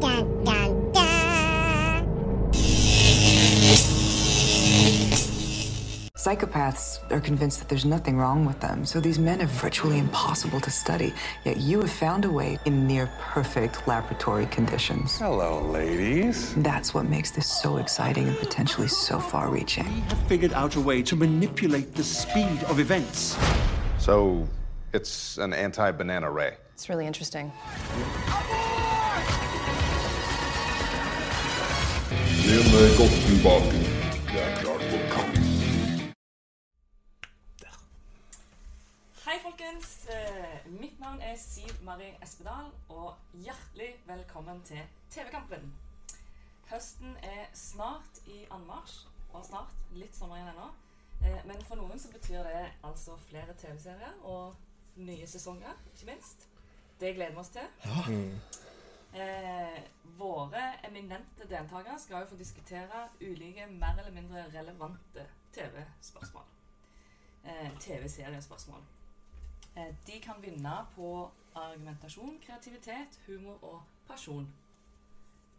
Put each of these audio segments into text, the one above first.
Dun, dun, dun. Psychopaths are convinced that there's nothing wrong with them, so these men are virtually impossible to study. Yet you have found a way in near perfect laboratory conditions. Hello, ladies. That's what makes this so exciting and potentially so far reaching. We have figured out a way to manipulate the speed of events. So, it's an anti banana ray. It's really interesting. Er er. Hei, folkens. Eh, Mitt navn er Siv Marie Espedal, og hjertelig velkommen til TV-kampen. Høsten er snart i anmarsj, og snart litt sommer igjen ennå. Eh, Men for noen så betyr det altså flere TV-serier og nye sesonger, ikke minst. Det gleder vi oss til. Eh, våre eminente deltakere skal jo få diskutere ulike mer eller mindre relevante TV-spørsmål. Eh, TV-seriespørsmål. Eh, De kan vinne på argumentasjon, kreativitet, humor og pasjon.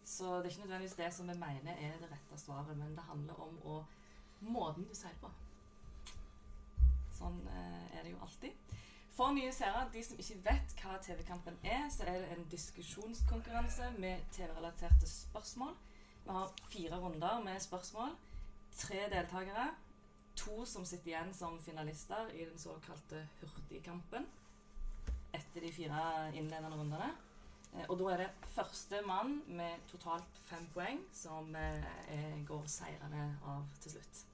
Så det er ikke nødvendigvis det som vi mener er det rette svaret, men det handler om å, måten du sier på. Sånn eh, er det jo alltid. For nye seere, de som ikke vet hva TV-kampen er, så er det en diskusjonskonkurranse med TV-relaterte spørsmål. Vi har fire runder med spørsmål. Tre deltakere. To som sitter igjen som finalister i den såkalte hurtigkampen etter de fire innledende rundene. Eh, Og da er det første mann med totalt fem poeng som eh, går seirende av til slutt.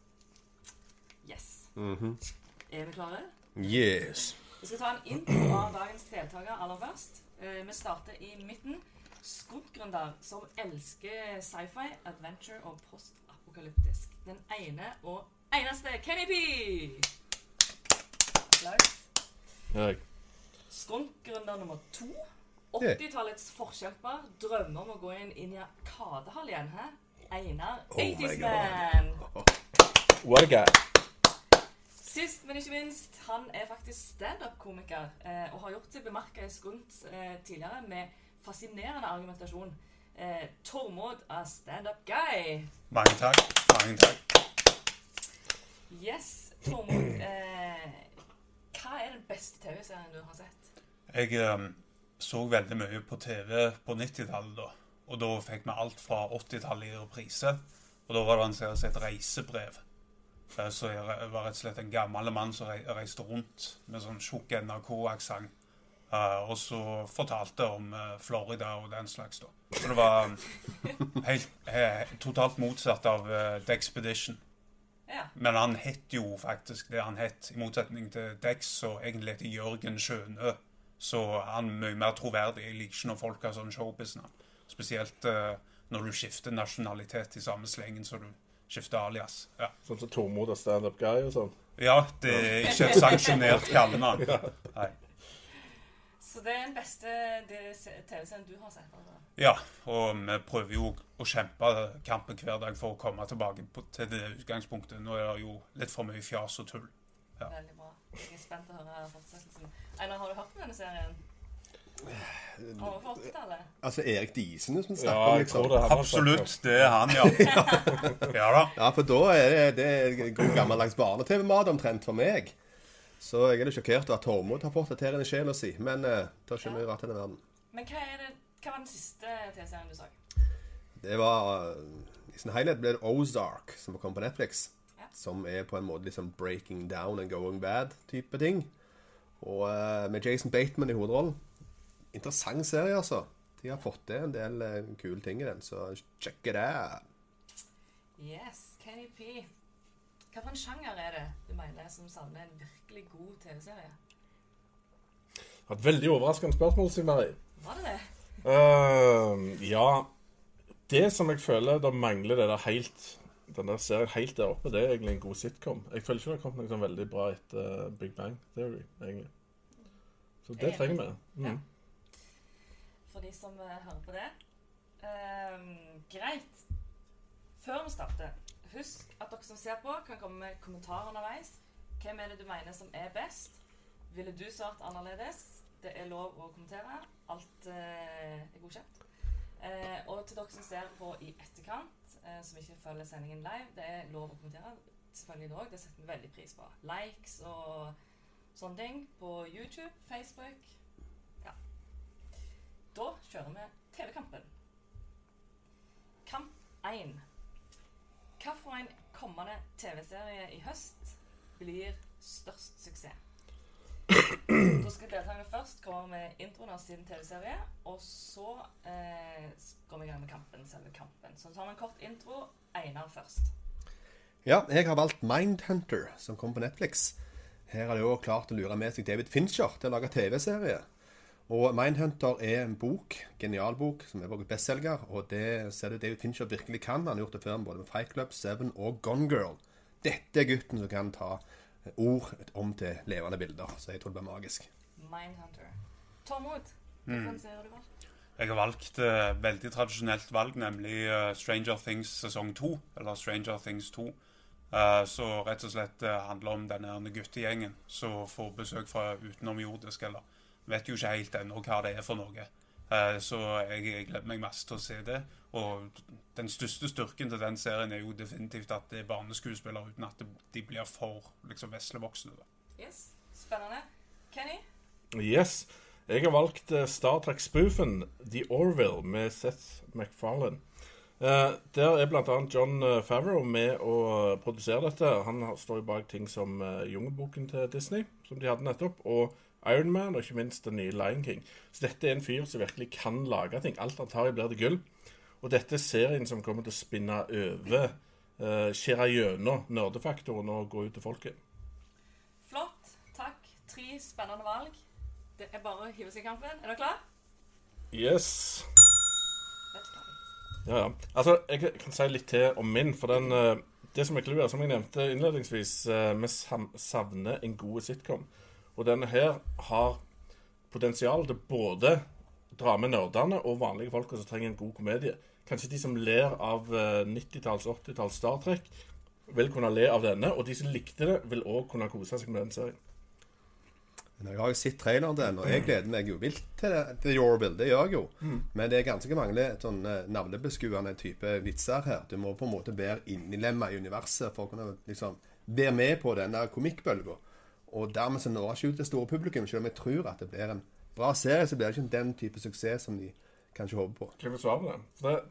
Yes. Er vi klare? Yes. Vi skal ta en intro av dagens deltaker aller først. Eh, Vi starter i midten. Skuntgründer som elsker sci-fi, adventure og postapokalyptisk. Den ene og eneste Kenny P! Applaus. Nummer to. 80-tallets forkjemper. Drømmer om å gå inn, i en kadehall igjen. Hæ? Einar Oh my 80's Man. What a guy. Sist, men ikke minst, han er faktisk standup-komiker eh, og har gjort seg bemerka i Skunt eh, tidligere med fascinerende argumentasjon. Eh, Tormod er standup guy. Mange takk. Mange takk. Yes, Tormod. Eh, hva er den beste TV-serien du har sett? Jeg eh, så veldig mye på TV på 90-tallet da. Og da fikk vi alt fra 80-tallet i reprise. Og da var det en serie som het Reisebrev. Eh, Så jeg var rett og slett en gammel mann som reiste rundt med sånn tjukk NRK-aksent. Eh, og så fortalte om eh, Florida og den slags, da. Så det var helt, helt, totalt motsatt av uh, The Expedition. Ja. Men han het jo faktisk det han het, i motsetning til Dex, og egentlig heter Jørgen Sjønø. Så han er mye mer troverdig. Jeg liker ikke når folk har sånn showbusiness. Spesielt når du skifter nasjonalitet i samme slengen som du skifter alias. Ja. Sånn som Tormod og standup guy og sånn. ja, det er ikke et sanksjonert kallenavn. Nei. Så det er den beste TV-serien du har sett? Altså. Ja, og vi prøver jo å kjempe kampen hver dag for å komme tilbake til det utgangspunktet. Nå er det jo litt for mye fjas og tull. Ja. Veldig bra. Jeg er spent å høre fortsettelsen. Einar, har du hørt om denne serien? Over 80-tallet? Altså Erik Diesen som Ja, snakker om, jeg liksom. tror det er han. Absolutt, det er han, ja. Ja da. Ja, for da er det, det er god gammeldags barne-TV-mat omtrent for meg. Så jeg er litt sjokkert over at Tormod har fått det til i sjela si. Men uh, det ikke mye rart i denne verden. Men hva, er det, hva var den siste TV-serien du så? Det var uh, I sin helhet ble det Ozark, som kom på Netflix. Ja. Som er på en måte liksom breaking down and going bad-type ting. Og uh, med Jason Bateman i hovedrollen. Interessant serie, altså. De har fått til en del uh, kule ting i den, så check it out. Yes, Kenny P. Hva for en sjanger er det du mener som savner en virkelig god TV-serie? Et veldig overraskende spørsmål, Siv Mari. Var det det? Uh, ja Det som jeg føler det mangler det der helt den der serien helt der oppe, det er egentlig en god sitcom. Jeg føler ikke det har kommet noe sånn veldig bra etter eh, Big Bang Theory, egentlig. Så det trenger vi. Mm. Ja. For de som eh, hører på det. Um, greit. Før vi starter, husk at dere som ser på, kan komme med kommentarer underveis. Hvem er det du mener som er best? Ville du svart annerledes? Det er lov å kommentere. Alt er godkjent. Uh, og til dere som ser på i etterkant, uh, som ikke følger sendingen live, det er lov å kommentere. Selvfølgelig det òg. Det setter vi veldig pris på. Likes og sånne ting på YouTube, Facebook. Da kjører vi TV-kampen. Kamp 1. Hvilken kommende TV-serie i høst blir størst suksess? Da skal deltakerne først komme med introen av sin TV-serie, og så eh, går vi i gang med kampen, selve kampen. Så tar vi en kort intro. Einar først. Ja, jeg har valgt Mindhunter, som kom på Netflix. Her har de òg klart å lure med seg David Fincher til å lage TV-serie. Og Mindhunter er en bok, genial bok, som er vår bestselger. Og det ser du David Fincher virkelig kan. Han har gjort det før både med Fight Club, Seven og Gone Girl. Dette er gutten som kan ta ord om til levende bilder. Så jeg tror det blir magisk. Mindhunter. Tormod, hvordan mm. ser du det? Jeg har valgt uh, veldig tradisjonelt valg, nemlig uh, Stranger Things sesong 2. Eller Stranger Things 2. Uh, så rett og slett uh, handler om denne guttegjengen som får besøk fra utenomjordisk, eller vet jo ikke helt ennå hva det er for noe. Eh, så jeg, jeg gleder meg masse til å se det. Og den største styrken til den serien er jo definitivt at det er barneskuespillere uten at de blir for liksom veslevoksne. Yes, Spennende. Kenny? Yes. Jeg har valgt eh, Star Trek-spoofen The Orville med Seth MacFarlane. Eh, der er bl.a. John Favreau med å produsere dette. Han står jo bak ting som uh, Jungelboken til Disney, som de hadde nettopp, og Iron Man, og ikke minst den nye Lion King. Så dette er en fyr som virkelig kan lage ting. Alt han tar i, blir det gull. Og dette er serien som kommer til å spinne over, uh, skjære gjennom nerdefaktoren og gå ut til folket. Flott. Takk. Tre spennende valg. Det er bare å hive seg i kampen. Er dere klare? Yes. Ja, ja. Altså, jeg kan si litt til om min. For den, uh, det som er clouet, som jeg nevnte innledningsvis, eh, vi savner en god sitcom. Og denne her har potensial til både dra med nerdene og vanlige folk som trenger en god komedie. Kanskje de som ler av eh, 90-talls, 80-talls Star Trek, vil kunne le av denne. Og de som likte det, vil òg kunne kose seg med den serien. Men Jeg har jo sett traileren til den, og jeg gleder meg jo vilt til, det, til Yorville. Det gjør jeg jo. Men det er ganske mange sånn navlebeskuende type vitser her. Du må på en måte være innlemma i universet for å kunne liksom være med på den der komikkbølga. Og dermed så når ikke ut det store publikum. Selv om jeg tror at det blir en bra serie, så blir det ikke den type suksess som de kanskje håper på. Hva vil svare på det? For det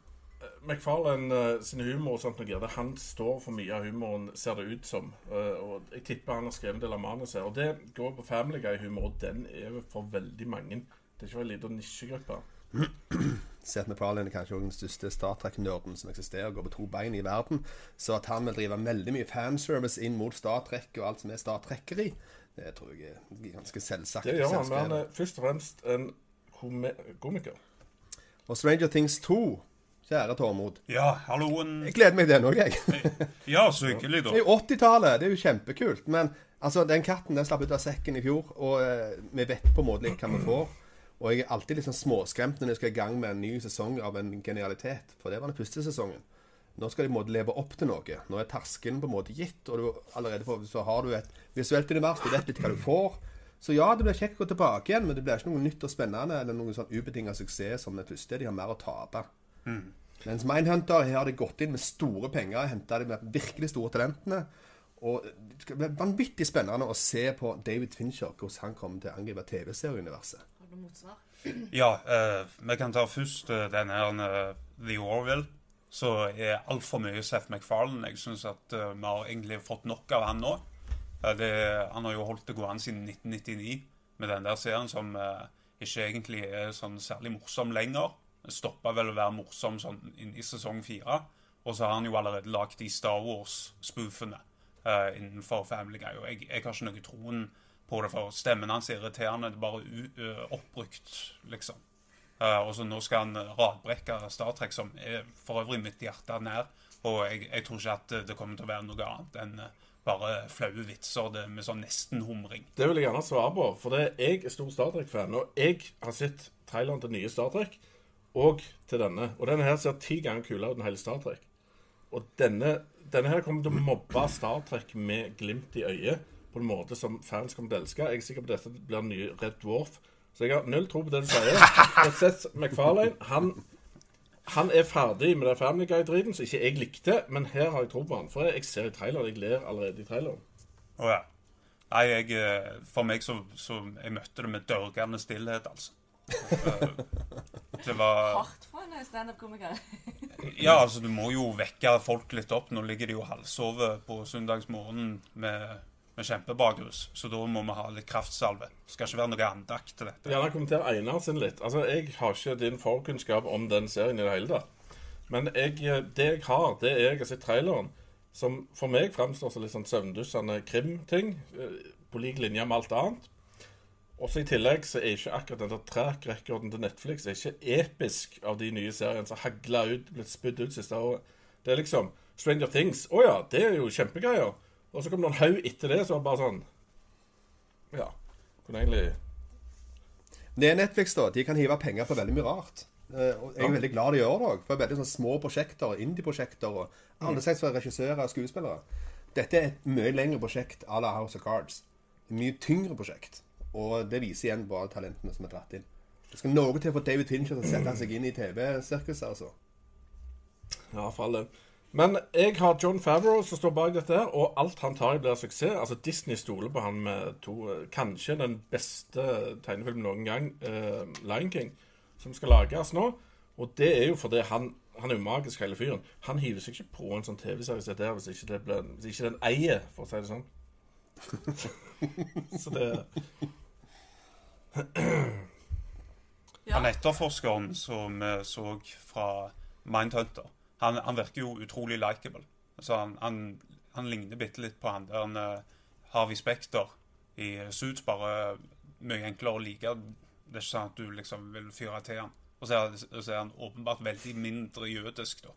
McFarlane uh, sin humor og sånt noe, det han står for mye av humoren, ser det ut som. Uh, og jeg tipper han har skrevet en del av manuset. Og det går på Family Guy-humor, og den er for veldig mange. Det er ikke for en liten nisjegruppe. Seth MacFarlane er kanskje også den største Star Trek-nerden som eksisterer, går på to bein i verden. Så at han vil drive veldig mye fanservice inn mot Star Trek og alt som er Star Trekkeri, det tror jeg er ganske selvsagt. Det gjør han, men han er først og fremst en komiker. Og Stranger Things 2, kjære Tormod. Ja, halloen. Jeg gleder meg til den òg, jeg. Ja, så hyggelig, Det er jo 80-tallet, det er jo kjempekult. Men altså, den katten den slapp ut av sekken i fjor, og uh, vi vet på en måte litt hva vi får. Og jeg er alltid litt sånn småskremt når jeg skal i gang med en ny sesong av en genialitet. For det var den første sesongen. Nå skal de på en måte leve opp til noe. Nå er terskelen på en måte gitt, og du allerede får, så har du et visuelt univers, du vet litt hva du får. Så ja, det blir kjekt å gå tilbake igjen, men det blir ikke noe nytt og spennende eller noen sånn ubetinga suksess som den første. De har mer å tape. Mens Mindhunter her har de gått inn med store penger, henta de med virkelig store talentene. Og det skal bli vanvittig spennende å se på David Fincher, hvordan han kommer til å angripe TV-serieuniverset. Noe motsvar? Ja, eh, vi kan ta først eh, denne eh, The Orville. Så er altfor mye Seth MacFarlane. Jeg syns at vi har egentlig fått nok av han nå. Det, han har jo holdt det gående siden 1999 med den der serien som ikke egentlig er sånn særlig morsom lenger. Stoppa vel å være morsom sånn inn i sesong fire. Og så har han jo allerede lagd de Star Wars-spoofene innenfor Family Guy. Og jeg, jeg har ikke noe troen på det, for stemmen hans er irriterende. Det er bare oppbrukt, liksom. Uh, og så nå skal han radbrekke Star Trek, som er for øvrig mitt hjerte nær. Og jeg, jeg tror ikke at det kommer til å være noe annet enn eh, bare flaue vitser det med sånn nesten-humring. Det vil jeg gjerne svare på, for det, jeg er stor Star Trek-fan. Og jeg har sett traileren til nye Star Trek, og til denne. Og denne her ser ti ganger kulere ut enn hele Star Trek. Og denne, denne her kommer til å mobbe Star Trek med glimt i øyet, på en måte som fans kommer til å elske. Jeg er sikker på at dette blir den nye Red Dwarf, Så jeg har null tro på det du sier. Jeg har sett McFarlane. Han, han er ferdig med den Family Guy-driten som ikke jeg likte, men her har jeg tro på han. For jeg ser i traileren, jeg ler allerede i traileren. Å ja. Nei, jeg, eh, for meg så, så Jeg møtte det med dørgende stillhet, altså. Eh, Det var Hardt for en standup-komiker. Ja, altså, du må jo vekke folk litt opp. Nå ligger de jo halvsove på søndagsmorgenen med, med kjempebakrus, så da må vi ha litt kraftsalve. Det skal ikke være noe andakt til dette. Gjerne kommenter Einar sin litt. Altså, Jeg har ikke din forkunnskap om den serien i det hele tatt. Men jeg, det jeg har, det er jeg har sett traileren, som for meg framstår som litt sånn søvndyssende krimting. eh, På lik linje med alt annet. Også I tillegg så er ikke akkurat den der track-rekorden til Netflix er ikke episk av de nye seriene som hagla ut, blitt spydd ut siste året. Det er liksom Stranger Things. Å ja, det er jo kjempegreier. Og så kom det en haug etter det, som var bare sånn Ja. Kunne egentlig Det er Netflix, da. De kan hive penger på veldig mye rart. Eh, Og jeg er veldig glad de gjør det òg. For veldig sånn små prosjekter, indie-prosjekter og alle slags regissører og skuespillere. Dette er et mye lengre prosjekt à la House of Cards. Et mye tyngre prosjekt. Og det viser igjen bare talentene som er dratt inn. Det skal noe til for David Fincher til å sette seg inn i TV-sirkuset, altså. Ja, for all del. Men jeg har John Favreau som står bak dette, her, og alt han tar i, blir suksess. Altså, Disney stoler på han med to eh, Kanskje den beste tegnefilmen noen gang, uh, Lion King, som skal lages nå. Og det er jo fordi han han er jo magisk, hele fyren. Han hiver seg ikke på en sånn TV-serie som dette hvis ikke, det blir, hvis ikke den eier, for å si det sånn. Så det Han etterforskeren som vi så fra Mindhunter, han, han virker jo utrolig likeable. Altså han, han, han ligner bitte litt på han der han, eh, Harvey Spekter i Suits, bare mye enklere å like. Det er ikke sånn at du liksom vil fyre til han. Og så er, så er han åpenbart veldig mindre jødisk, da.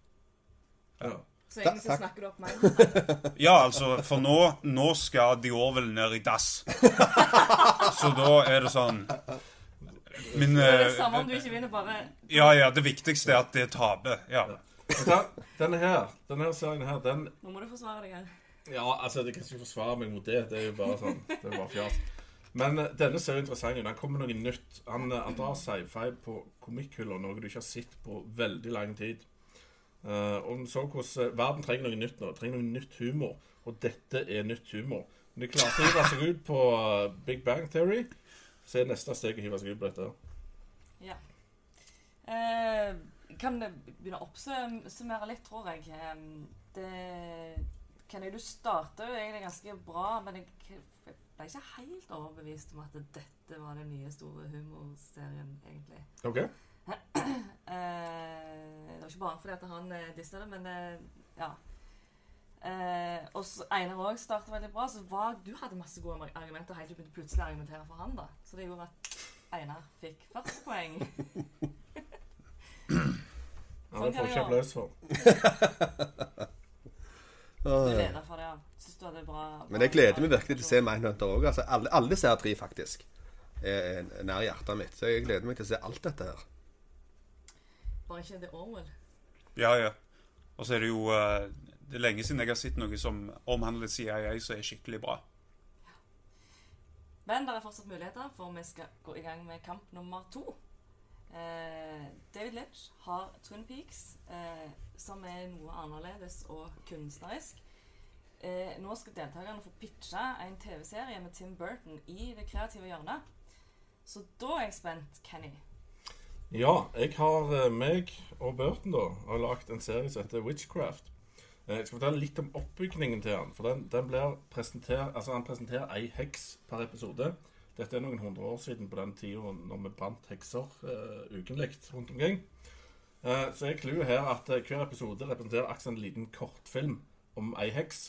ja. Så egentlig så snakker du opp meg. Ja, altså, for nå, nå skal de Orwell ned i dass. Så da er det sånn Min Det er det eh, samme om du ikke vinner, bare Ja, ja, det viktigste er at det taper. Ja. Denne her, denne her serien her, den Nå må du forsvare deg her. Ja, altså, jeg kan ikke forsvare meg mot det. Det er jo bare sånn. Det er bare fjas. Men eh, denne ser jo interessant ut. Den kommer noe nytt. Han, eh, han drar sci-fi på komikkhylla, noe du ikke har sett på veldig lang tid. Uh, og så hvordan uh, verden trenger noe nytt nå. Trenger noe nytt humor. Og dette er nytt humor. Men de klarte å hive seg ut på Big Bang Theory. Så er neste steg å hive seg ut på dette. Ja. Eh, kan det begynne å oppsummere litt, tror jeg. Det Kenny, du starta jo egentlig ganske bra, men jeg jeg ble ikke helt overbevist om at dette var den nye store humorserien, egentlig. OK? Eh, det var ikke bare fordi at han eh, dissa det, men eh, ja. Eh, og så Einar òg starta veldig bra. Så var, du hadde masse gode argumenter helt til du begynte plutselig å argumentere for han. da Så det gjorde at Einar fikk første poeng. Ja, det får ikke applaus for. Du leder for det, ja. Syns du hadde bra, bra Men jeg gleder meg virkelig til å se Mindhunter òg. Altså, alle, alle disse her tre, faktisk, er er nær hjertet mitt. Så jeg gleder meg til å se alt dette her. Bare ikke The Orwell. Ja, ja. Og så er det jo uh, Det er lenge siden jeg har sett noe som omhandler CIA som er skikkelig bra. Men det er fortsatt muligheter, for vi skal gå i gang med kamp nummer to. Eh, David Litch har Twin Peaks, eh, som er noe annerledes og kunstnerisk. Eh, nå skal deltakerne få pitche en TV-serie med Tim Burton i det kreative hjørnet. Så da er jeg spent, Kenny. Ja, jeg har eh, meg og Burton da har lagd en serie som heter Witchcraft. Eh, Jeg skal fortelle litt om oppbygningen til han. For den, den blir presentert, altså Han presenterer ei heks per episode. Dette er noen hundre år siden på den tida når vi brant hekser uh, ukentlig rundt omkring. Uh, så er clouet her at uh, hver episode representerer akkurat en liten kortfilm om ei heks.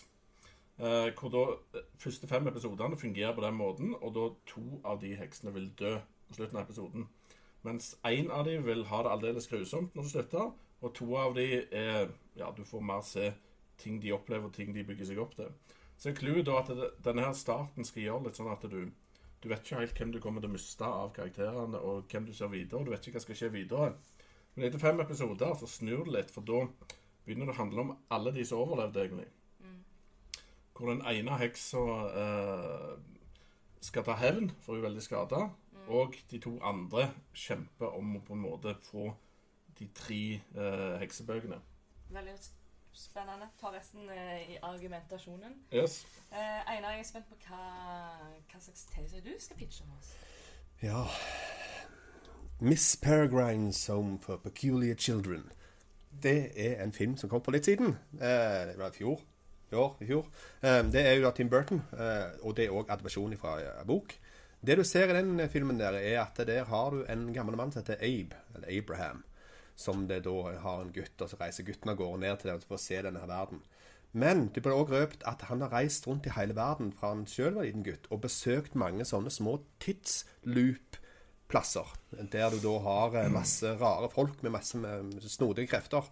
Uh, hvor da eh, første fem episodene fungerer på den måten, og da to av de heksene vil dø på slutten av episoden. Mens én av de vil ha det aldeles grusomt når du slutter, og to av de er Ja, du får mer se ting de opplever, ting de bygger seg opp til. Så er clouet da at det, denne her starten skal gjøre litt sånn at du Du vet ikke helt hvem du kommer til å miste av karakterene, og hvem du ser videre, og du vet ikke hva skal skje videre. Men etter fem episoder så snur det litt, for da begynner det å handle om alle de som overlevde, egentlig. Hvor den ene heksa eh, skal ta hevn, for hun er veldig skada. Og de to andre kjemper om å på en måte få de tre eh, heksebøkene. Veldig spennende. Ta resten eh, i argumentasjonen. Yes. Eh, Einar, jeg er spent på hva, hva slags tese du skal pitche om oss. Ja Miss Peregrine's Home for Peculiar Children. Det er en film som kom på litt siden. Eh, det var i fjor. I år, i fjor. Eh, det er jo da Tim Burton, eh, og det er òg adversjon fra en bok. Det du ser i den filmen, der er at der har du en gammel mann som heter Abe, eller Abraham. Som det da har en gutt, og så reiser gutten av gårde ned til det for å se denne her verden. Men det ble òg røpt at han har reist rundt i hele verden fra han sjøl var liten gutt, og besøkt mange sånne små tidsloop-plasser. Der du da har eh, masse rare folk med masse snodige krefter.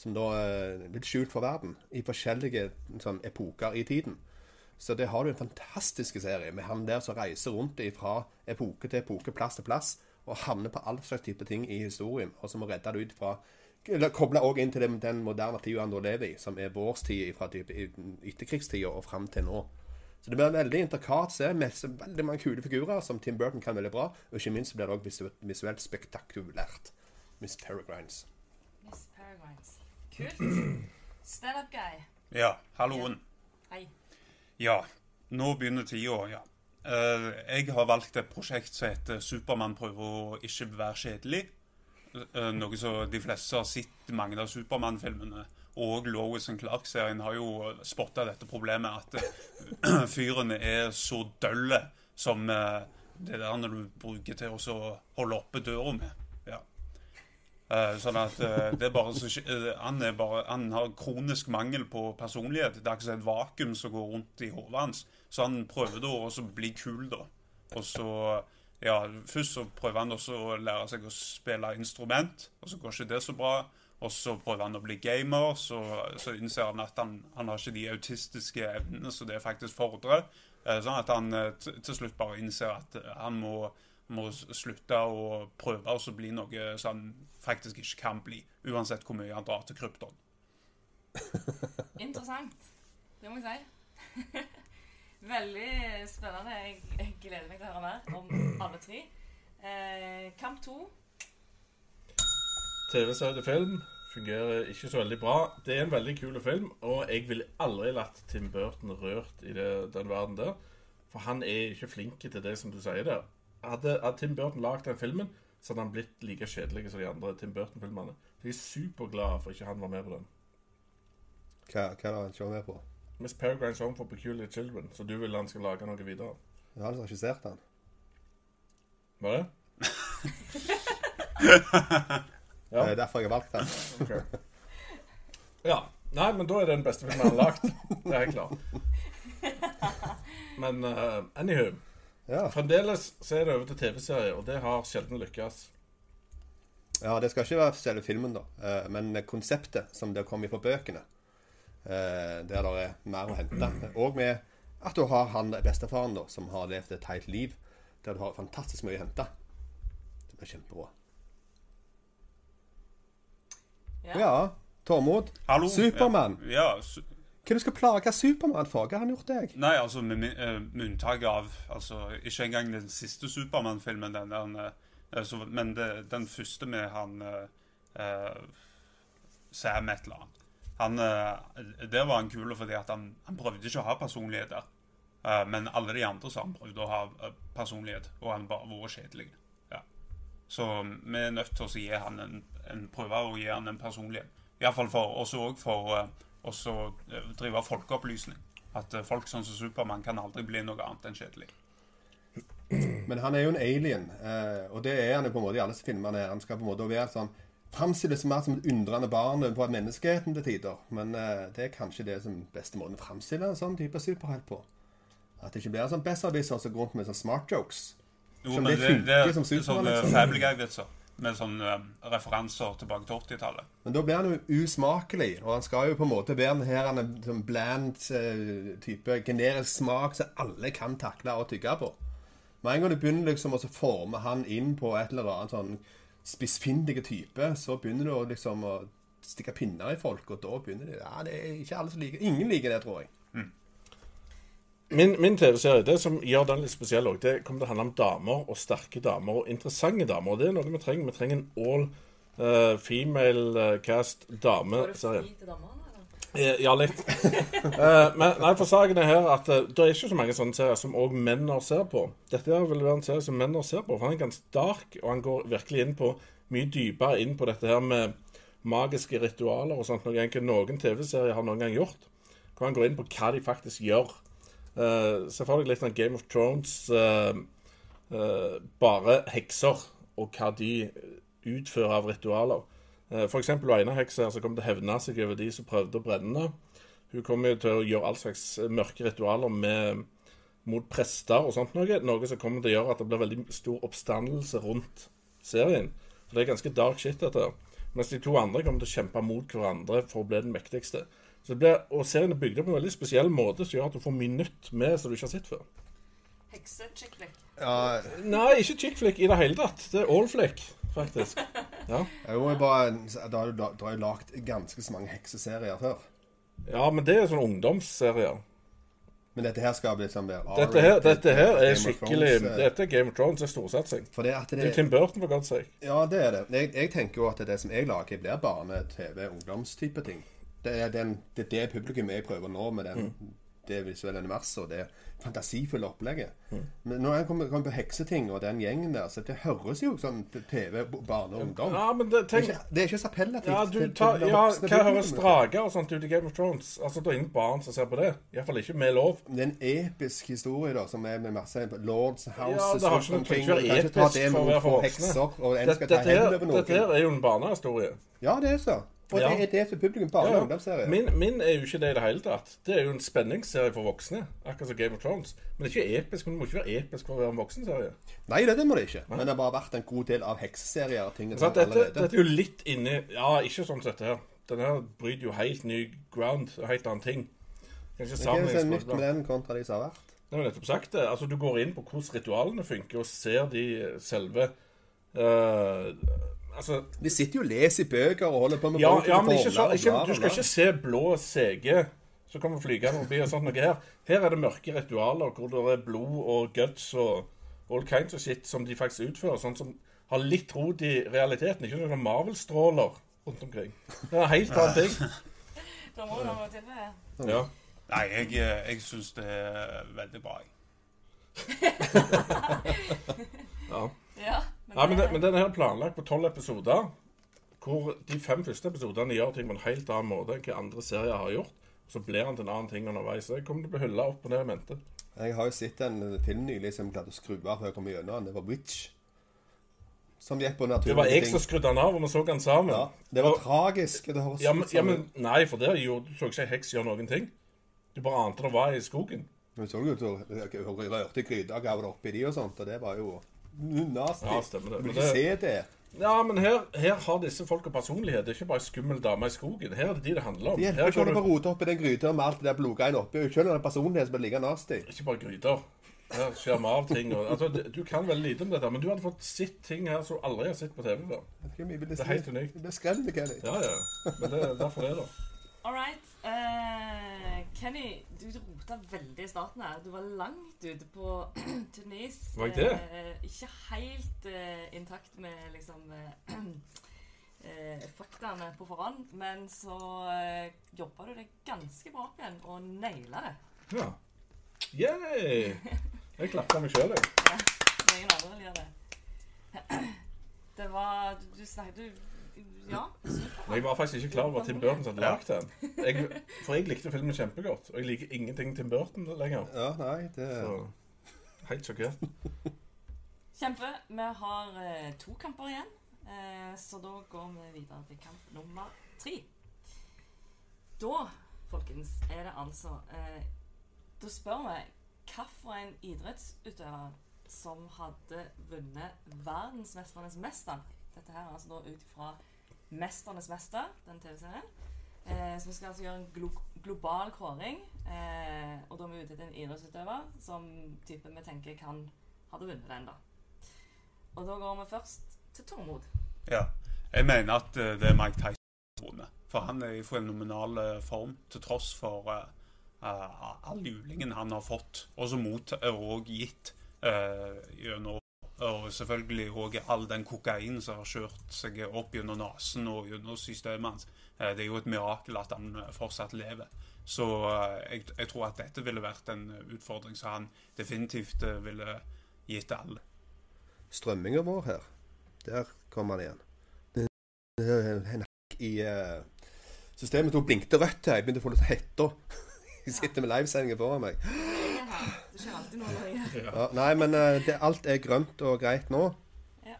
Som da er litt skjult for verden. I forskjellige sånn, epoker i tiden. Så det har du en fantastisk serie med han der som reiser rundt fra epoke til epoke, plass til plass, og havner på all slags type ting i historien, og som må redde det ut fra eller Koble òg inn til den, den moderne tida han da lever i, som er vår tid fra etterkrigstida og fram til nå. Så det blir en veldig intrikat se, med veldig mange kule figurer som Tim Burton kan veldig bra. Og ikke minst blir det òg visuelt, visuelt spektakulært. Miss Peregrines. Miss Peregrines. Kult. Stand-up guy. Ja, halloen. Hei. Ja, nå begynner tida, ja. Eh, jeg har valgt et prosjekt som heter 'Supermann prøver å ikke være kjedelig'. Eh, noe som de fleste har sett mange av Supermann-filmene. Og Lois Clark-serien har jo spotta dette problemet at eh, fyren er så dølle som det der når du bruker til å holde oppe døra med. Eh, Sånn at eh, det er bare så, eh, han, er bare, han har kronisk mangel på personlighet. Det er ikke et vakuum som går rundt i hodet hans. Så han prøver da å bli kul, da. Og så ja, Først så prøver han også å lære seg å spille instrument, og så går ikke det så bra. Og så prøver han å bli gamer, så, så innser han at han, han har ikke de autistiske evnene som det faktisk fordrer. Sånn at han til slutt bare innser at han må, må slutte å prøve å så bli noe som han faktisk ikke kan bli. Uansett hvor mye han drar til krypton. Interessant. Det må jeg si. Veldig spennende. Jeg, jeg gleder meg til å høre mer om alle tre. Eh, kamp to. TV-serie til film fungerer ikke så veldig bra. Det er en veldig kul film, og jeg ville aldri latt Tim Burton rørt i det, den verden der. For han er ikke flink til det som du sier der. Hadde, hadde Tim Burton lagd den filmen, så hadde han blitt like kjedelig som de andre Tim Burton-filmene. Så jeg er superglad for ikke han var med på den. Hva, hva det han ikke var med på? Miss Peregrine's Home for Peculiar Children. Så du vil han skal lage noe videre? Jeg har regissert den. Var det? Det er derfor jeg har valgt den. okay. Ja. Nei, men da er det den beste filmen han har lagd. Det er helt klart. Men uh, anywho. Ja. Fremdeles så er det over til TV-serie, og det har sjelden lykkes. Ja, det skal ikke være selve filmen, da. Eh, Men konseptet som det kom fra bøkene, eh, der det er mer å hente. Og med at du har han bestefaren da, som har levd et helt liv, der du har fantastisk mye å hente. Det blir kjempebra. Ja. Ja, Tormod. Hallo. Supermann. Ja, ja su Hva du skal plage Supermann for? Hva har han gjort deg? Nei, altså med, eh, med unntak av altså, Ikke engang den siste Supermann-filmen, den der, eh, men det, den første med han uh, eh, Sam et eller annet. Han, uh, der var han kul fordi at han, han prøvde ikke å ha personlighet der. Eh, men alle de andre som han prøvde å ha eh, personlighet, og han bare var kjedelig. Ja. Så vi er nødt til å gi han en, en prøve å gi han en personlighet. Iallfall for oss og for eh, også så drive folkeopplysning. At eh, folk sånn som Supermann kan aldri bli noe annet enn kjedelig. Men han er jo en alien, eh, og det er han jo på en måte i alle filmene. Han skal på en måte være sånn Framstilles mer som et undrende barn på menneskeheten til tider. Men eh, det er kanskje det som beste måten å framstille en sånn type superhelt på. At det ikke blir en sånn besserwisser som går rundt med sånn smart jokes. Jo, Som men det det, det, funker som er Supermann, sånne liksom. Family Guy-vitser med sånne eh, referanser tilbake til 80-tallet. Men da blir han jo usmakelig, og han skal jo på en måte være den her er sånn bland eh, type generisk smak som alle kan takle og tygge på. Med en gang du begynner liksom å forme han inn på et eller annet sånn spissfindige type, så begynner du liksom å stikke pinner i folk, og da begynner de Ja, det er ikke alle som liker Ingen liker det, tror jeg. Min, min TV-serie, det som gjør den litt spesiell òg, det kommer til å handle om damer og sterke damer og interessante damer. Og det er noe vi trenger. Vi trenger en all uh, female eh, cast dameserie. Eh, Ja, litt. Men nei, for saken er her at det er ikke så mange sånne serier som òg menner ser på. Dette vil være en serie som menner ser på, for han er ganske dark, og han går virkelig inn på mye dypere inn på dette her med magiske ritualer og sånt, noe egentlig noen TV-serier har noen gang gjort. Hvor han går inn på hva de faktisk gjør. Uh, Se for deg litt sånn Game of Thrones, uh, uh, bare hekser, og hva de utfører av ritualer. Uh, For eksempel hun ene heksa her som kom til å hevne seg over de som prøvde å brenne henne. Hun kommer jo til å gjøre all slags mørke ritualer med, mot prester og sånt noe. Noe som kommer til å gjøre at det blir veldig stor oppstandelse rundt serien. For det er ganske dark shit, dette. Mens de to andre kommer til å kjempe mot hverandre for å bli den mektigste. Så det blir, og serien er bygd opp på en veldig spesiell måte som gjør at du får mye nytt med som du ikke har sett før. Hekse-chick-flick. Ja, Nei, ikke chick flick i det hele tatt. Det er all flick, faktisk. Ja, jeg jo bare Da har du har jo lagd ganske så mange hekseserier før. ja men det er sånne ungdomsserier. Men dette her skal liksom være Dette her, dette her er Game skikkelig Thrones, eh, Dette er Game of Thrones, er storsatsing. For det Det er Tim Burton, for godt sake. Ja, det er det. Jeg, jeg tenker jo at det som jeg lager, blir barne-TV, ungdomstype ting. Det er, den, det er det publikum jeg prøver nå med den, det visuelle universet og det fantasifulle opplegget. Men når jeg kommer, kommer på hekseting og den gjengen der, så det høres jo sånn TV, barne og ungdom. Ja, men det, Det er tenk ikke, det er ikke så appellativt. Ja, du til- tar, til ja, hva høres drager og sånt ut i Game of Thrones? Altså, det er ingen barn som ser på det. Iallfall ikke med lov. Det er en episk historie da, som er med masse Lords Ja, Houses det har rundt ikke noe omkring. Du ikke kan være ta det å med noen få hekser, og en skal ta hendene over noen. dette er jo en barnehistorie. Ja, det er så. Og Ja. det er det som publikum barne- og ungdomsserie. Min, min er jo ikke det i det hele tatt. Det er jo en spenningsserie for voksne. Akkurat som Game of Thrones. Men det er ikke episk. Men det må ikke være episk for å være en voksenserie. Nei, det, det må det ikke. Men det har bare vært en god del av hekseserier og ting Så sånn dette, dette er jo litt inni Ja, ikke sånn som dette her. Denne her bryter jo helt ny ground. Helt annen ting. Kanskje sammenlignes med den kontra de som har vært? Det jo nettopp sagt det. Altså, du går inn på hvordan ritualene funker, og ser de selve eh, Altså De sitter jo og leser i bøker og holder på med Ja, ja men ikke så, ikke, du skal ikke se blå sege som kommer flygende forbi og sånt noe her. Her er det mørke ritualer hvor det er blod og guts og all kinds of shit som de faktisk utfører. Sånn som har litt rot i realiteten. Ikke noen Marvel-stråler rundt omkring. Det er en helt annen ting. Da må du ha til det. Ja. Nei, jeg, eh, jeg syns det er veldig bra. jeg. ja. Ja, men, Ja, men, det, det, men den er her planlagt på tolv episoder. Hvor de fem første episodene gjør ting på en helt annen måte enn hva andre serier har gjort. Så blir han til en annen ting underveis. Så jeg kommer til å bli hylla opp og ned i mente. Jeg har jo sett en film nylig som klarte å skru av før jeg kom gjennom den. Det var Witch. Som gikk på Det var jeg ting. som skrudde den av, og vi så den sammen. Ja, det var Og- tragisk. Det høres Ja, men, ut ja, men Nei, for det gjorde du så ikke ei heks gjøre noen ting. Du bare ante det var i skogen. Men så jo ut som hun rørte i gryta og gav det oppi de og sånt, og det var jo nasty. Ja, stemmer det. Du vil ikke det- se det. Ja, men her, her har disse folka personlighet. Det er ikke bare ei skummel dame i skogen. Her er det de det handler om. Det hjelper ikke å du rote i den gryta med alt det der blodgreiene oppi. Selv om det er personlighet som er like nasty. ikke bare gryter. Her skjer vi av ting. Og, altså, du kan veldig lite om dette, men du hadde fått sett ting her som du aldri har sett på TV før. Det er helt unikt. Det blir skremmende, Kenny. Ja, ja. Men det er derfor det, da. All right. eh, Kenny, du rota veldig i starten her. Du var langt ute på Tunis. Var jeg det? Eh, ikke helt eh, intakt med liksom eh, eh, faktaene på forhånd, men så eh, jobba du deg ganske bra opp igjen og naila det. Ja. Yay! Jeg klapper meg sjøl, jeg. Er ingen andre vil gjør det. Det var Du, du snakket du Ja. Men Jeg var faktisk ikke klar over at Tim Burton hadde lagd den. Jeg, for jeg likte filmen kjempegodt, og jeg liker ingenting Tim Burton lenger. Ja, nei, det Så helt sjokkert. Kjempe. Vi har eh, to kamper igjen, eh, så da går vi videre til kamp nummer tre. Da, folkens, er det altså eh, Da spør vi hvilken idrettsutøver som hadde vunnet verdensmesternes mester. Dette her er altså da ut fra Mesternes mester, den TV-serien. Eh, så vi skal altså gjøre en glo global kåring. Eh, og da er vi ute etter en idrettsutøver som typen vi tenker kan hadde vunnet den, da. Og da går vi først til Tormod. Ja. Jeg mener at uh, det er Mike Tyson som. For han er i fenomenal uh, form, til tross for uh, uh all julingen han har fått, og som mot er også gitt eh, gjennom og selvfølgelig òg all den kokainen som har kjørt seg opp gjennom nesen og gjennom systemet hans. Eh, Det er jo et mirakel at han eh, fortsatt lever. Så eh, jeg, jeg tror at dette ville vært en utfordring som han definitivt ville gitt alle. Strømminga vår her, der kom han igjen. En hakk i systemet tok blinkte rødt her. Jeg begynte å få litt hetta. Jeg sitter med livesendinger foran meg. Det skjer alltid noe når jeg. Ja, nei, men eh, det, alt er grønt og greit nå. Ja.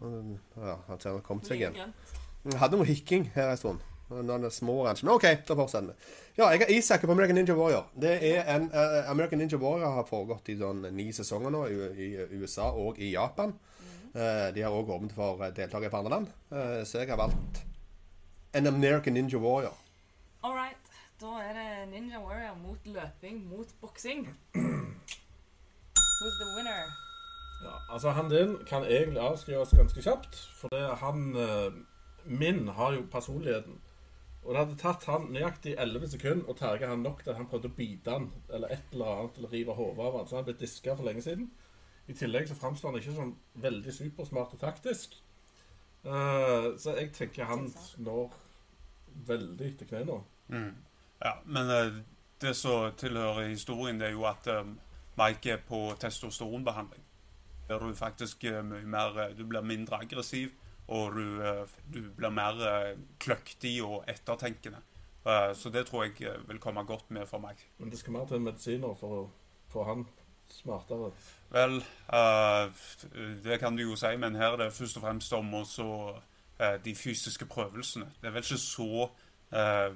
Ja, han ser han har kommet seg igjen. Vi hadde noe hikking her en stund. Noen små oransje. Men OK, da fortsetter vi. Ja, jeg har Isak på American Ninja Warrior. Det er en, uh, American Ninja Warrior har foregått i sånn ni sesonger nå i, i USA og i Japan. Eh, de har òg åpnet for deltakere fra andre land. Uh, så jeg har valgt en American Ninja Warrior. All right. Da er det Ninja Warrior mot løping mot boksing. Who's the winner? Ja, altså Han din kan egentlig avskrives ganske kjapt. For det er han eh, Min har jo personligheten. Og det hadde tatt han nøyaktig 11 sekunder å terge han nok til at han prøvde å bite han eller et eller annet, eller rive hodet av han. Så han ble diska for lenge siden. I tillegg så framstår han ikke som veldig supersmart og taktisk. Uh, så jeg tenker han når veldig til knærne. Ja, men eh, det som tilhører historien, det er jo at eh, Mike er på testosteronbehandling. Der du faktisk er mye mer eh, Du blir mindre aggressiv, og du, eh, du blir mer eh, kløktig og ettertenkende. Eh, Så det tror jeg eh, vil komme godt med for meg. Men det skal mer til medisiner for å få han smartere. Vel, eh, det kan du jo si, men her er det først og fremst om også eh, de fysiske prøvelsene. Det er vel ikke så eh,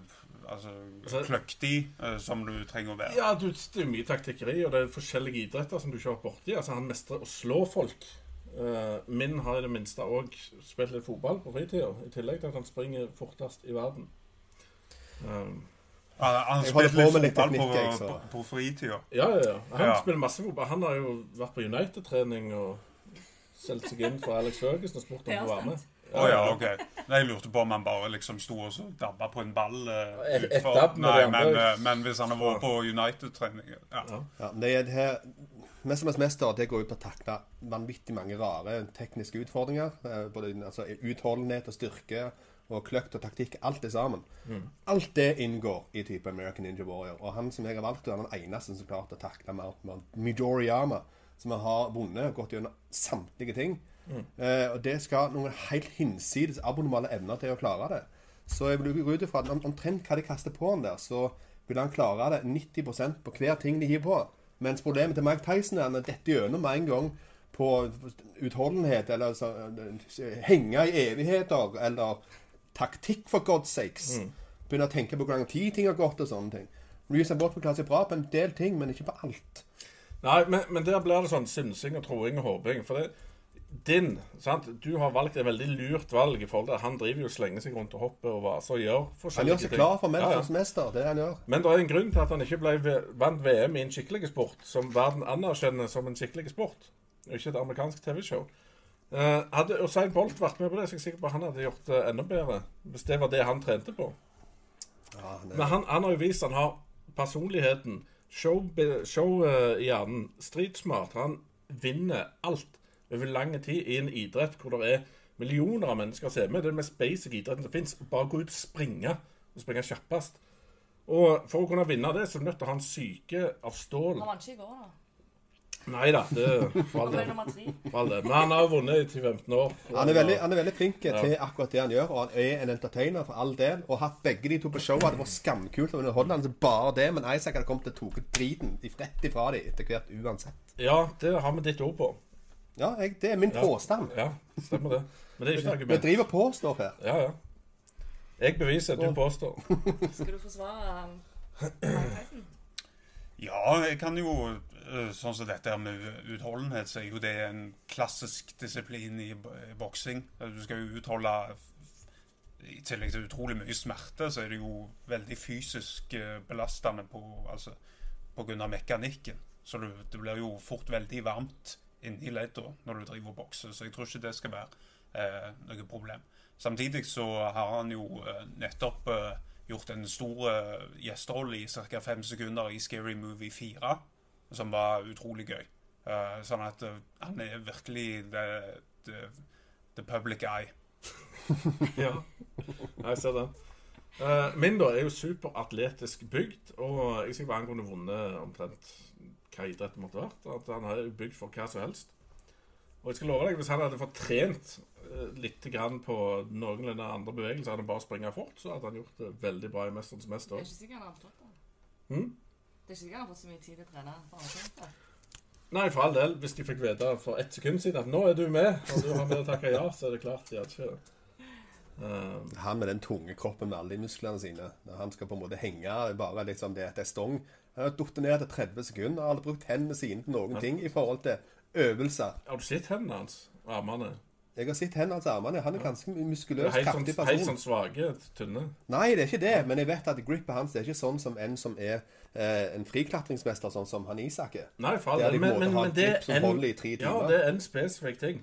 altså, Altså- kløktig uh, som du trenger å være. Ja, du, det er mye taktikkeri, og det er forskjellige idretter som du ikke har vært borti. Altså, han mestrer å slå folk. Uh, min har i det minste òg spilt litt fotball på fritida, i tillegg til at han springer fortest i verden. Um, Han, han på med litt fotball på, teknikk, jeg, på, på fritida. ja, ja, ja. Han Ja. spiller masse fotball. Han har jo vært på United-trening og solgt seg inn for Alex Ferguson og spurt om å være med. Å ja, OK. Nei, Jeg lurte på om han bare liksom sto og dabba på en ball. Uh, Et- et dabb Nei, men, uh, men hvis han har vært på United-trening ja. Ja, men det er det her Mesternes mester det går ut på å takle vanvittig mange rare tekniske utfordringer. eh, Både altså, utholdenhet og styrke og kløkt og taktikk. Alt det sammen. Alt det inngår i type American Ninja Warrior. Og han som jeg har valgt, er den eneste som klarte å takle Mount Midoriyama, som har vunnet og gått gjennom samtlige ting. Eh, og det skal noen helt hinsides abnormale evner til å klare det. Så jeg vil gå ut ifra at om- omtrent hva de kaster på han der, så vil han klare det 90% på hver ting de hiver på. Mens problemet til Mike Tyson er at han detter gjennom med en gang på utholdenhet, eller så, henge i evigheter, eller taktikk, for god sakes. Begynner å tenke på hvor lang tid ting har gått, og sånne ting. Usain Bolt forklarer seg bra på en del ting, men ikke på alt. Nei, men, men der blir det sånn synsing og troing og håping. For det, din sant? Du har valgt et veldig lurt valg i forhold til han driver jo slenger seg rundt og hopper og vaser og gjør forskjellige ting. Han gjør seg klar for ja, ja. mester. det er han gjør. Men det er en grunn til at han ikke ble, vant VM i en skikkelig sport, som verden anerkjenner som en skikkelig sport, og ikke et amerikansk TV-show. Uh, hadde Usain Bolt vært med på det, så er jeg sikker på at han hadde gjort det enda bedre. Hvis det var det han trente på. Ja, er, Men han, han har jo vist han har personligheten, show, show uh, i hjernen, stridsmart. Han vinner alt over lang tid i en idrett hvor det er millioner av mennesker som er med. Det er den mest basic idretten som fins. Bare gå ut og springe, og springe kjappest. Og for å kunne vinne det, så er du nødt til å ha en syke av stål. Han vant ikke i går, da. Nei da, det for all del. Men han har vunnet i 10-15 år. han, er veldig, han er veldig flink til akkurat det han gjør, og han er en entertainer for all del. Og hatt begge de to på showet. hadde vært skamkult å underholde han bare det, men Isaac hadde kommet til å tatt driten rett ifra dem etter hvert uansett. Ja, det har vi ditt ord på. Ja, jeg, det er min påstand. Ja, stemmer det. Men det er ikke noe Vi argument. driver og påstår her. Ja, ja. Jeg beviser, du påstår. Skal du forsvare um, Ja, jeg kan jo eh, Sånn som dette her med utholdenhet, så er jo det en klassisk disiplin i b- i boksing. Du skal jo utholde I tillegg til utrolig mye smerte, så er det jo veldig fysisk eh, belastende på, altså, på grunn av mekanikken. Så du, det blir jo fort veldig varmt inni ledda når du driver og bokser. Så jeg tror ikke det skal være eh, noe problem. Samtidig så har han jo eh, nettopp eh, gjort en stor eh, gjesterolle i ca. fem sekunder i Scary Movie 4, som var utrolig gøy. Eh, sånn at eh, han er virkelig the, the, the public eye. Ja, jeg ser den. Eh, min da er jo superatletisk bygd, og jeg skal være han kunne vunnet omtrent hva idretten måtte vært. At han er bygd for hva som helst. Og jeg skal love deg, hvis han hadde fått trent eh, litt grann på noenlunde andre bevegelser enn å bare springe fort, så hadde han gjort det veldig bra i 'Mesterens Det mester'. er ikke sikkert han har fått det. Mm? Det er ikke sikkert han har fått så mye tid til å trene. for. Nei, for all del. Hvis de fikk vite for ett sekund siden at 'nå er du med', og du har med å takke ja, så er det klart de hadde ikke um, Han med den tunge kroppen med alle de musklene sine. Når han skal på en måte henge bare litt som det er stong. Han har datt ned til 30 sekunder. Har aldri brukt hendene sine til noen ting i forhold til øvelser. Har du sett hendene hans? Armene? Jeg har sett hendene hans armene. Han er ganske Det er muskuløs, kraftig person. helt sånn svake, tynne. Nei, det er ikke det, men jeg vet at gripet hans er ikke sånn som en som er eh, en friklatringsmester, sånn som han Isak er. Nei, for all del. de Men, men, men et det er en, i tre ja, det er en spesifikk ting.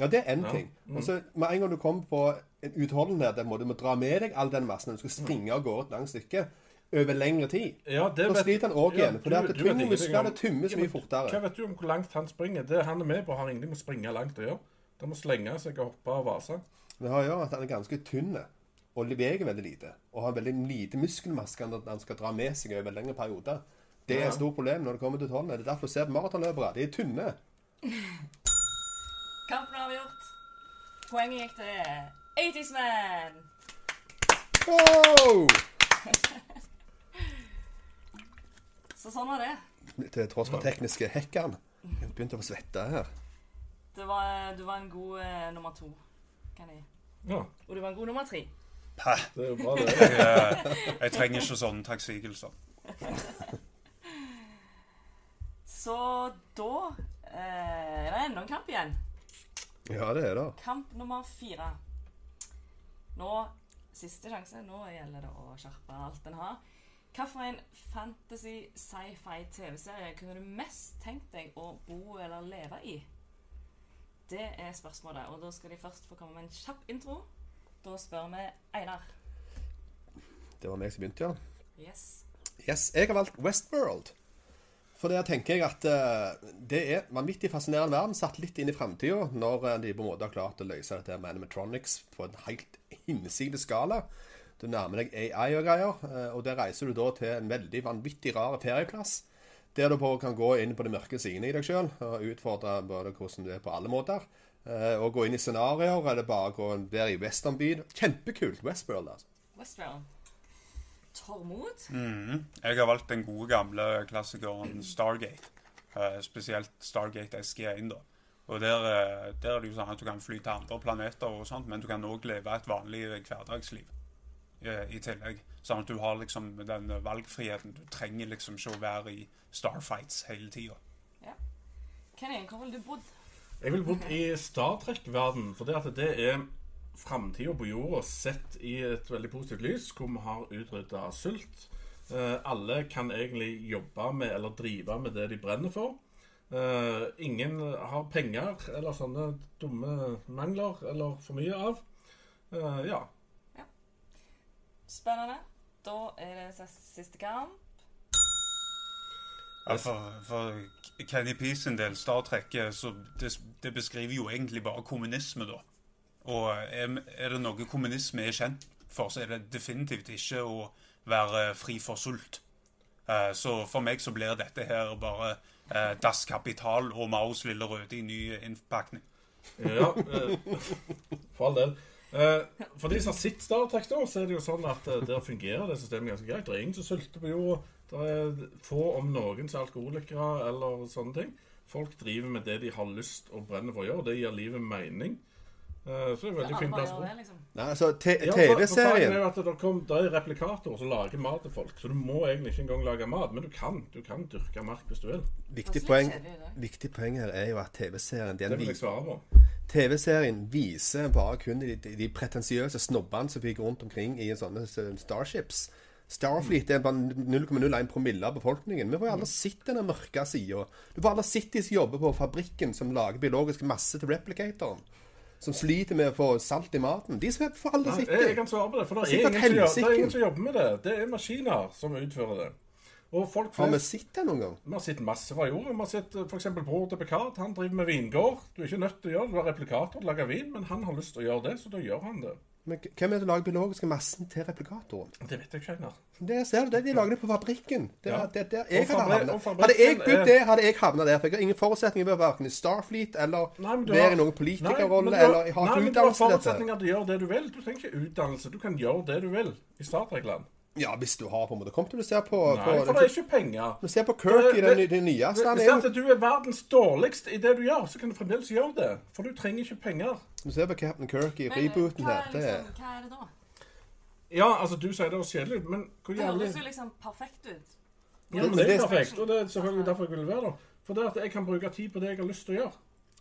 Ja, det er én Ja. ting. Mm. Og så Med en gang du kommer på en utholdenhet der må du må dra med deg all den massen, du skal springe av gårde et langt stykke over lengre tid. Ja, det Da sliter han òg ja, igjen. For du- det ingenting muskler det tømmes mye fortere. Hva vet du om hvor langt han springer? Det han er med på, har ingenting med å springe langt å gjøre. Det må slenge seg og hoppe og vase. Det har å gjøre at han er ganske tynn og beveger veldig lite. Og har veldig lite muskelmaske når han skal dra med seg over lengre perioder. Det er Ja. et stort problem når det kommer til utholdenhet. Det er derfor du ser på maratonløpere. De er tynne. Kampen er avgjort. Poenget gikk til 80's Man. Oh! Så sånn var det. Til tross for tekniske hekken. Jeg begynte å svette her. det var, du var en god eh, nummer to, kan jeg Ja, Og du var en god nummer tre. Hæ? det er jo bra, det. Jeg, jeg trenger ikke sånne takksigelser. Så da eh, er det enda en kamp igjen. Ja, det er det. Kamp nummer fire. Nå Siste sjanse. Nå gjelder det å skjerpe alt en har. Hvilken fantasy sci-fi TV-serie kunne du mest tenkt deg å bo eller leve i? Det er spørsmålet. Og da skal de først få komme med en kjapp intro. Da spør vi Einar. Det var meg som begynte, ja. Yes. Yes, jeg har valgt Westworld. For der tenker jeg at uh, det er vanvittig fascinerende verden, satt litt inn i framtida, når eh, de på en måte har klart å løse dette med animatronics på en helt hinsides skala. Du nærmer deg AI og greier, eh, og der reiser du da til en veldig vanvittig rar ferieplass. Der du på kan gå inn på de mørke sidene i deg sjøl og utfordre både hvordan du er på alle måter. eh, Og gå inn i scenarioer, eller bare gå der i westernbyen. Kjempekult. Westworld, altså. Westworld. Tormod. Jeg har valgt den gode, gamle klassikeren Stargate. Eh, spesielt Stargate SG1. da. Og der, der er det jo sånn at du kan fly til andre planeter, og sånt, men du kan òg leve et vanlig hverdagsliv i tillegg. Sånn at du har liksom den valgfriheten. Du trenger liksom ikke å være i starfights hele tida. Kenny, hvor ville du bodd? Jeg ville bodd i Star Trek-verden, for det at det er framtida på jorda sett i et veldig positivt lys, hvor vi har utrydda sult. Eh, alle kan egentlig jobbe med eller drive med det de brenner for. Eh, ingen har penger eller sånne dumme mangler eller for mye av. Eh, ja. Spennende. Da er det siste kamp. Ja, for, for Kenny Peace sin del, Star Trek, eh, så det, det beskriver jo egentlig bare kommunisme, da. Og er, er det noe kommunisme er kjent for, så er det definitivt ikke å være fri for sult. Eh, Så for meg så blir dette her bare eh, Das Kapital og Maos lille røde i ny innpakning. Ja, eh, for all del. Eh, for de som har sett Star Trek, da, så er det jo sånn at eh, der fungerer det systemet ganske greit. Det er ingen som sulter på jorda. Det er få, om noen, som er alkoholikere eller sånne ting. Folk driver med det de har lyst og brenner for å gjøre. Det gir livet mening. Eh, så det er veldig fin plass. å bo. det, liksom. Nei, altså, Ja, for- er TV-serien det, kom, det er replikatorer som lager mat til folk, så du må egentlig ikke engang lage mat. Men du kan du kan dyrke mark hvis du vil. Viktig er poeng, viktig poeng her er jo at TV-serien Det den vil jeg vi- svare på. TV-serien viser bare kun de, de, de pretensiøse snobbene som fikk rundt omkring i sånne s- starships. Starfleet er bare 0,01 promille av befolkningen. Vi får jo aldri sett denne mørke sida. Du får aldri sett de som jobber på fabrikken som lager biologisk masse til replicatoren. som sliter med å få salt i maten. De får få aldri sett det. jeg, kan svare på det, for det er ingen som jobber med det. Det er maskiner som utfører det. Og folk Har vi flest sett det noen gang? Vi har sett masse fra jorda. Vi har sett f.eks. bror til Picard. Han driver med vingård. Du er ikke nødt til å gjøre det. Du er replikator til å lage vin, men han har lyst til å gjøre det, så da gjør han det. Men hvem er det lager biologiske massen til replikatoren? Det vet jeg ikke, Einar. Det ser du, det, de lager det på fabrikken. Det, Ja. er- det, det, jeg Og hadde, hadde jeg bodd er- der, hadde jeg havna der. For jeg har ingen forutsetninger være verken i Starfleet eller være har- i noen politikerrolle men du har- eller ha Nei, men du har utdannelse til dette. forutsetninger til å gjøre det du vil. Du trenger ikke utdannelse. Du kan gjøre det du vil i Star Trek-land. Ja, hvis du har på en måte kommet til å se på, Nei, på for det er ikke penger. Du ser på Kirk i Det- den, den nyeste. Hvis er at jo du er verdens dårligst i det du gjør, så kan du fremdeles gjøre det. For du trenger ikke penger. Du ser på Captain Kirk i eh, rebooten her. er Det er liksom, hva er det da? Ja, altså, du sier det høres kjedelig ut, men hvor Det jævlig høres jo liksom perfekt ut. Ja, men det er perfekt, og det er selvfølgelig derfor jeg vil være der. For det at jeg kan bruke tid på det jeg har lyst til å gjøre.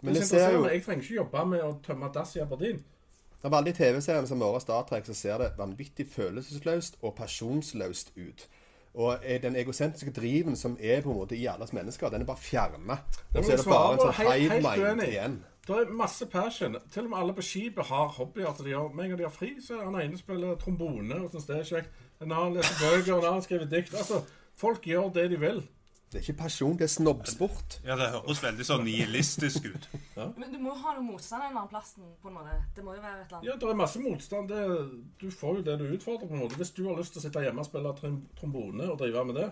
Men Det det ser jo Jeg trenger ikke jobbe med å tømme dass i Aberdeen. Av alle de TV-seriene som har vært Star Trek, så ser det vanvittig følelsesløst og pasjonsløst ut. Og den egosentriske driven som er på en måte i alles mennesker, den er bare fjerna. Og så er det bare en sånn hive mind igjen. Det er masse passion. Til og med alle på skipet har hobbyer. de gjør. Med en gang de har fri, så er han ene spiller trombone og syns det er kjekt. En annen leser bøker, en annen skriver dikt. Altså, folk gjør det de vil. Det er ikke pasjon, det er snobbsport. Ja, det høres veldig sånn nihilistisk ut. Men du må jo ha noe motstand en eller annen plass, på en måte. Det må jo være et eller annet. Ja, det er masse motstand. Det, du får jo det du utfordrer på en måte. Hvis du har lyst til å sitte hjemme og spille trombone og drive med det,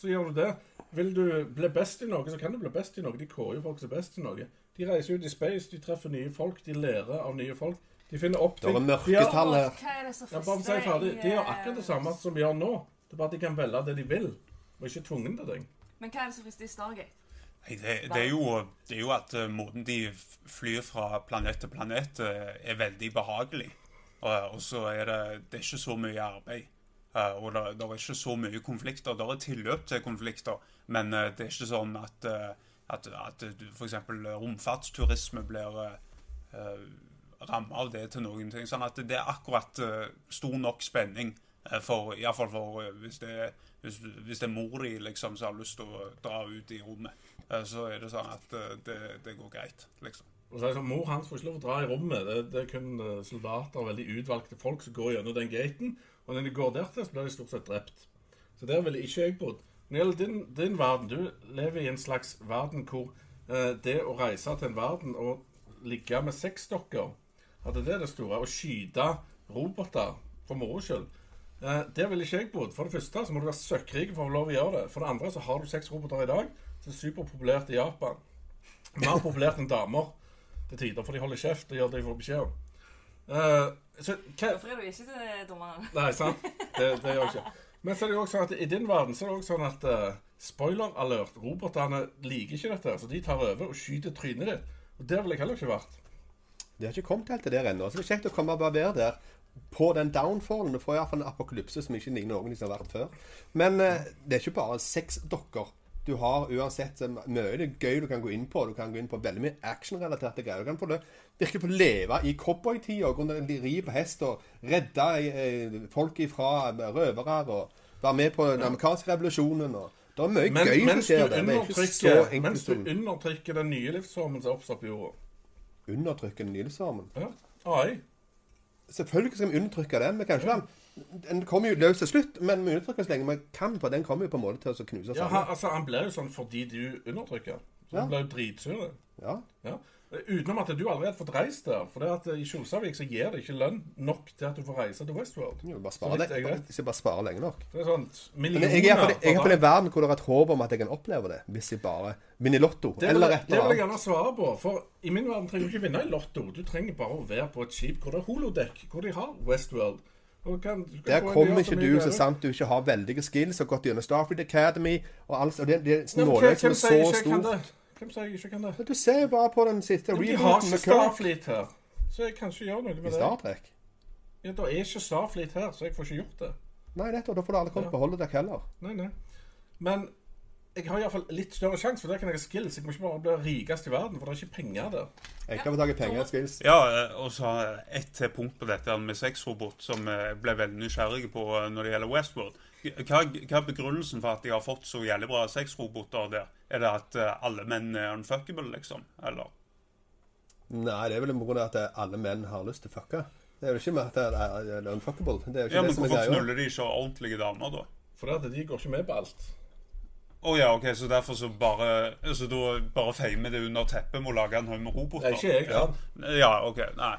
så gjør du det. Vil du bli best i noe, så kan du bli best i noe. De kårer jo folk som er best i noe. De reiser ut i space, de treffer nye folk, de lærer av nye folk. De finner opp Det er ting. mørketall her. Er Ja, bare si ferdig. De gjør akkurat det samme som vi gjør nå. Det er bare at de kan velge det de vil, og ikke tvungen til ting. Men hva er det som frister i Stargate? Nei, det, det, er jo, det er jo at eh, måten de flyr fra planet til planet, eh, er veldig behagelig. Og, og så er det, det er ikke så mye arbeid. Eh, og det, er ikke så mye konflikter. Det er tilløp til konflikter, men eh, det er ikke sånn at, eh, at, at f.eks. romfartsturisme blir uh, ramma av det til noen ting. Sånn at det er akkurat eh, stor nok spenning, for, iallfall for eh, hvis, det, er- hvis, hvis det er mor di liksom, som har lyst til å dra ut i rommet. Eh, så er det sånn at eh, det, det går greit, liksom. Og så er det sånn, Mor hans får ikke lov å dra i rommet. Det, det er kun eh, soldater og veldig utvalgte folk som går gjennom den gaten. Og når de går dertil, så blir de stort sett drept. Så der ville ikke jeg bodd. Når det gjelder din, din verden, du lever i en slags verden hvor eh, det å reise til en verden og ligge med sexdokker At det er det store. Å skyte roboter for moro skyld. Eh, vil ville ikke jeg bodd. For det første så må du være søkkrik for å få lov å gjøre det. For det andre så har du sexroboter i dag. som er superpopulert i Japan. Mer populært enn damer til tider, for de holder kjeft og gjør det de får beskjed om. Eh, så Hvorfor er du ikke til dommeren? Nei, sant? Det, det gjør jeg ikke. Men så er det jo også sånn at i din verden så er det også sånn at uh, spoiler alert, robotene liker ikke dette, så de tar over og skyter trynet ditt. Og der ville jeg heller ikke vært. Det har ikke kommet helt til der ennå. Så det er kjekt å komme og bare være der på den downfallen. Du får iallfall en apokalypse som ikke ligner noen som har vært før. Men eh, det er ikke bare seks dokker. Du har uansett eh, mye det er gøy du kan gå inn på. Du kan gå inn på veldig mye actionrelaterte greier. Du kan få det, virkelig få leve i cowboytida. Ri på hest og redde eh, folk ifra røvere. Og være med på den amerikanske revolusjonen. Og det er mye Men, gøy mens, du. Det enkelt mens du undertrykker den nye livsformen som er oppstått på jorda. undertrykker den nye livsformen? Ja. AI. Selvfølgelig skal vi undertrykke den. men kanskje den den kommer jo løs til slutt, men vi undertrykker så lenge vi kan, for den kommer jo på en måte til å knuse seg. Ja, han, altså, han blir jo sånn fordi du undertrykker. Så Ja. Han blir jo dritsur. Ja. Ja. Utenom at du aldri har fått reist der. For det at i Kjosavik så gir det ikke lønn nok til at du får reise til Westworld. Jo, bare spare, det. vet. Jeg bare sparer lenge nok. Det er sånn Men jeg er iallfall i en verden hvor det er et håp om at jeg kan oppleve det, hvis jeg bare vinner Lotto. Det vil, eller annet. et det eller vil jeg gjerne svare på. For i min verden trenger du ikke vinne i Lotto. Du trenger bare å være på et skip hvor det er holodeck, hvor de har Westworld. Kan, kan Der kommer ikke du så sant du ikke har veldige skills og gått gjennom Starfleet Academy og alt. Og det, det Nei, hvem som sier er ikke så jeg kan det? Hvem sier jeg ikke kan det? Du ser jo bare på den siste Men de har ikke Starfleet her. Så jeg kan ikke gjøre noe med det. i Star. Trek. Ja, Det er ikke Starfleet her, så jeg får ikke gjort det. Nei, nettopp. Da får du aldri kommet på holodeck heller. Nei, nei. Men jeg har iallfall litt større sjanse, for der kan jeg ha skills. Jeg må ikke bare bli rikest i verden, for det er ikke penger der. Jeg kan få tak i penger og skills. Ja, eh, og så ett punkt på dette med sexrobot som jeg ble veldig nysgjerrig på eh, når det gjelder Westworld. Hva, hva er begrunnelsen for at de har fått så jævlig bra sexroboter der? Er det at eh, alle menn er unfuckable, liksom? Eller? Nei, det er vel pga. at alle menn har lyst til fucka. Det er jo ikke med at det er, er unfuckable. Det er jo ikke Ja, det Men som er hvorfor greia. knuller de ikke ordentlige damer, da? For at de går ikke med på alt. Å ja, ok, så derfor så bare Så da bare feimer det under teppet med å lage en haug med roboter? Ikke jeg, Ja, ja ok. Nei.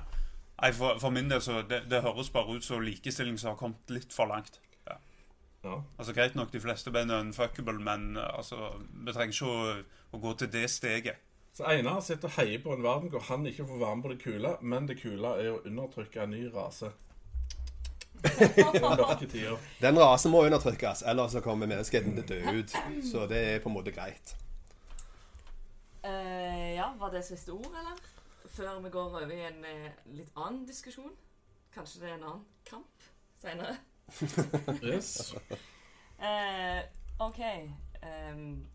Nei for, for min del så det, det høres bare ut som likestilling som har kommet litt for langt. Ja. Altså Greit nok, de fleste menn er unfuckable, men eh, altså, vi trenger ikke å, å gå til det steget. Så Einar sitter og heier på en verden hvor han ikke får være med på det kule, men det kule er å undertrykke en ny rase. Den rasen må undertrykkes, ellers så kommer menneskeheten til å dø ut. Så det er på en måte greit. Uh, ja, var det siste ord, eller? Før vi går over i en uh, litt annen diskusjon. Kanskje det er en annen kamp seinere. Yes. Uh, OK. Um,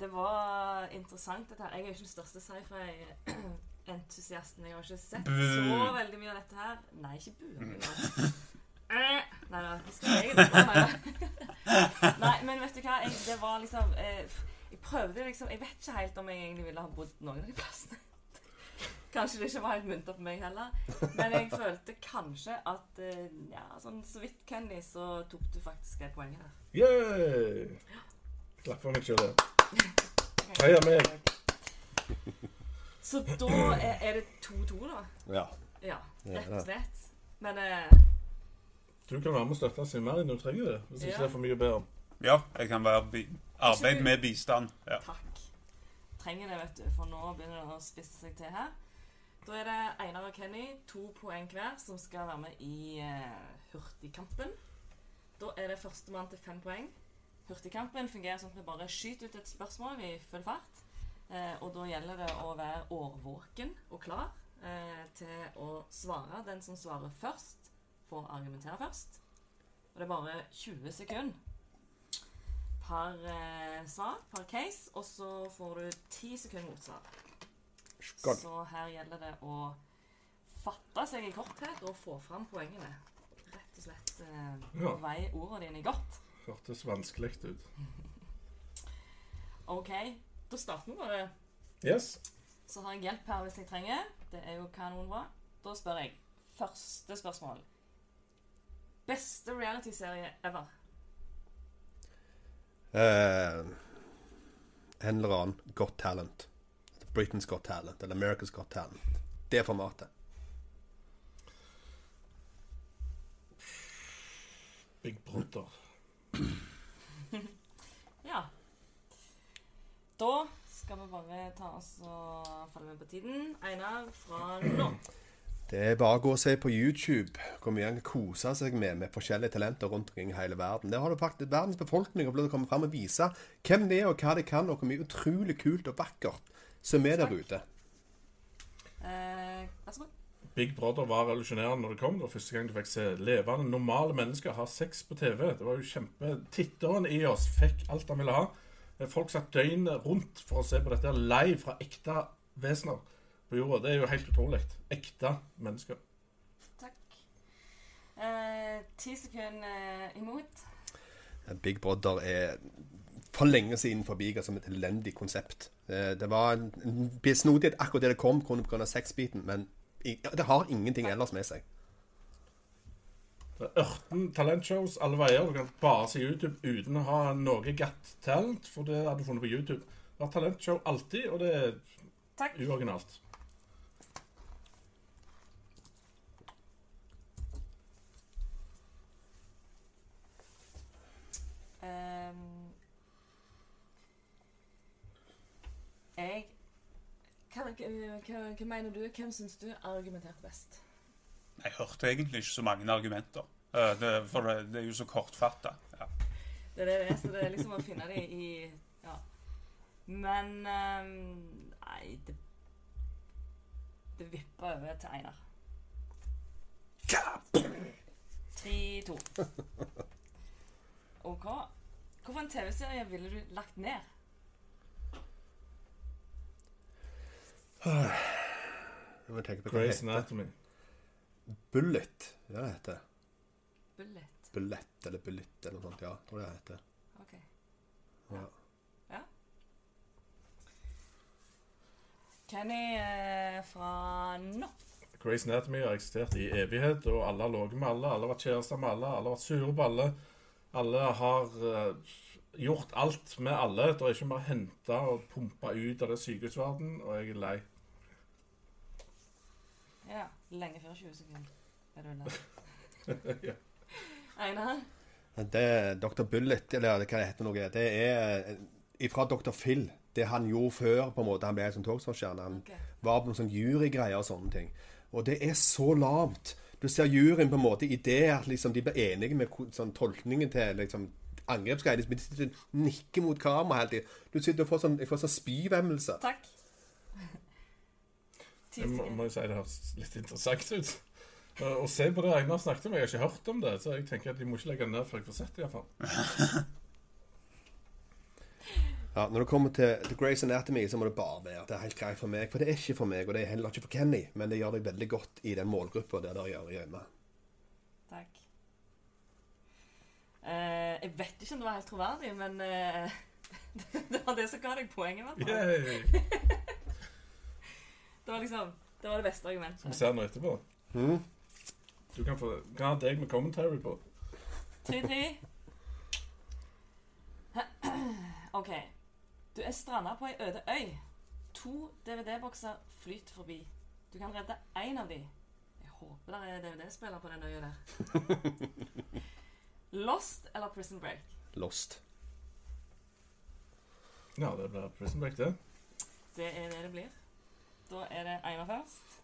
det var interessant, dette her. Jeg er jo ikke den største sci-fi-entusiasten. Jeg har ikke sett så veldig mye av dette her. Nei, ikke bu. Eh, Nei da, jeg. Nei, men vet du hva? Jeg, det var liksom eh, Jeg prøvde liksom Jeg vet ikke helt om jeg egentlig ville ha bodd noen av de plassene. Kanskje det ikke var helt munter på meg heller. Men jeg følte kanskje at eh, Ja, sånn så vidt Kenny, så tok du faktisk et poeng her. Yay! Klapp for meg sjøl. Heia meg. Så da er, er det 2-2, da? Ja. Ja, Ja, rett og slett. Men eh, Du kan være med og støtte Simmeri når du trenger det. Hvis ikke Ja. det er for mye å be om. Ja, jeg kan være bi arbeid med bistand. Ja. takk. Trenger det, vet du, for nå begynner det å spisse seg til her. Da er det Einar og Kenny, to poeng hver, som skal være med i eh, Hurtigkampen. Da er det førstemann til fem poeng. Hurtigkampen fungerer sånn at vi bare skyter ut et spørsmål i full fart. Eh, og da gjelder det å være årvåken og klar eh, til å svare. Den som svarer først, får argumentere først. Og det er bare 20 sekunder per eh, svar, per case. Og så får du 10 sekunder motsvar. Godt. Så her gjelder det å fatte seg i korthet og få fram poengene. Rett og slett eh, Ja. veie ordene dine godt. Hørtes vanskelig ut. OK, da starter vi bare. Yes. Så har jeg hjelp her hvis jeg trenger. Det er jo kanonbra. Da spør jeg. Første spørsmål. Beste realityserie ever? Eh, en eller annen Got Talent. Britain's Got Talent, eller America's Got Talent. Det formatet. Big Brother. Ja. Da skal vi bare ta oss og følge med på tiden. Einar, fra nå. Det er bare å gå og se på YouTube hvor mye han kan kose seg med med forskjellige talenter rundt omkring i hele verden. Der har du faktisk verdens befolkning og å komme fram og vise hvem de er, og hva de kan, og hvor mye utrolig kult og vakkert som er der ute. Eh, vær så god. Big Brother var revolusjonerende når det kom. Det var første gang du fikk se levende, normale mennesker ha sex på TV. Det var jo kjempe... Titteren i oss fikk alt han ville ha. Eh, Folk satt døgnet rundt for å se på dette live fra ekte vesener på jorda. Det er jo helt utrolig. Ekte mennesker. Takk. Eh, ti sekunder eh, imot. Big Brother er for lenge siden forbigått som et elendig konsept. Eh, Det var en, en snodighet akkurat det det kom, kun pga. sexbiten, men i- det har ingenting ellers med seg. Det er 18 talentshows alle veier. Du kan bare se YouTube uten å ha noe gatt Talent, for det har du funnet på YouTube. Det har talentshow alltid, og det er Takk. uoriginalt. Jeg hva, hva, hva, mener du? Hvem syns du argumenterte best? Jeg hørte egentlig ikke så mange argumenter. Eh, Det, for det, det er jo så kortfatta. Ja. Det er det så det er liksom å finne det i Ja. Men um, Nei, det Det vipper over til Einar. 3-2. OK. en TV-serie ville du lagt ned? Jeg må tenke på hva det Grace heter. Anatomy. Bullet, ja det heter. Bullet. Bullet eller Bullet eller noe sånt, ja. Tror jeg det heter. OK. Ja. Ja. Kenny eh, fra nå. Grace Anatomy har eksistert i evighet, og alle har ligget med alle. Alle har vært kjærester med alle, alle har vært sure på alle. Alle har eh, gjort alt med alle. Det er ikke mer henta og pumpa ut av det sykehusverden, og jeg er lei. Ja, lenge før 20 sekunder. Er du lei. Ja. Einar? Det Dr. Bullet, eller hva det heter noe, det er ifra Dr. Phil. Det han gjorde før, på en måte, han ble som togstjerne. Han okay. var på noen sånn jurygreier og sånne ting. Og det er så lavt. Du ser juryen på en måte i det at liksom, de blir enige med sånn, tolkningen til liksom, angrepsgreier. De sitter og nikker mot kamera hele tiden. Du sitter og får sånn, jeg får sånn spyvemmelse. Takk. Jeg må, må jo si det høres litt interessant ut. Eh, Å se på det Einar snakket om, jeg har ikke hørt om det, så jeg tenker at de må ikke legge det ned før jeg får sett det iallfall. Ja, når det kommer til, til Grace Anatomy, så må det bare være Det er helt greit for meg. For det er ikke for meg, og det er heller ikke for Kenny. Men det gjør deg veldig godt i den målgruppa der det gjør hjemme. Takk. Eh, jeg vet ikke om det var helt troverdig, men eh, det var det som ga deg poenget. i hvert fall. Det var liksom Det var det beste Skal Vi se den etterpå. Mm. Du kan, få, Hva ha deg med commentary på. 3-3. OK. Du er stranda på ei øde øy. To DVD-bokser flyter forbi. Du kan redde én av de. Jeg håper det er DVD-spiller på den øya der. Lost eller Prison Break? Lost. Ja, det blir Prison Break, det. Det er det det blir. Da er det Einar først.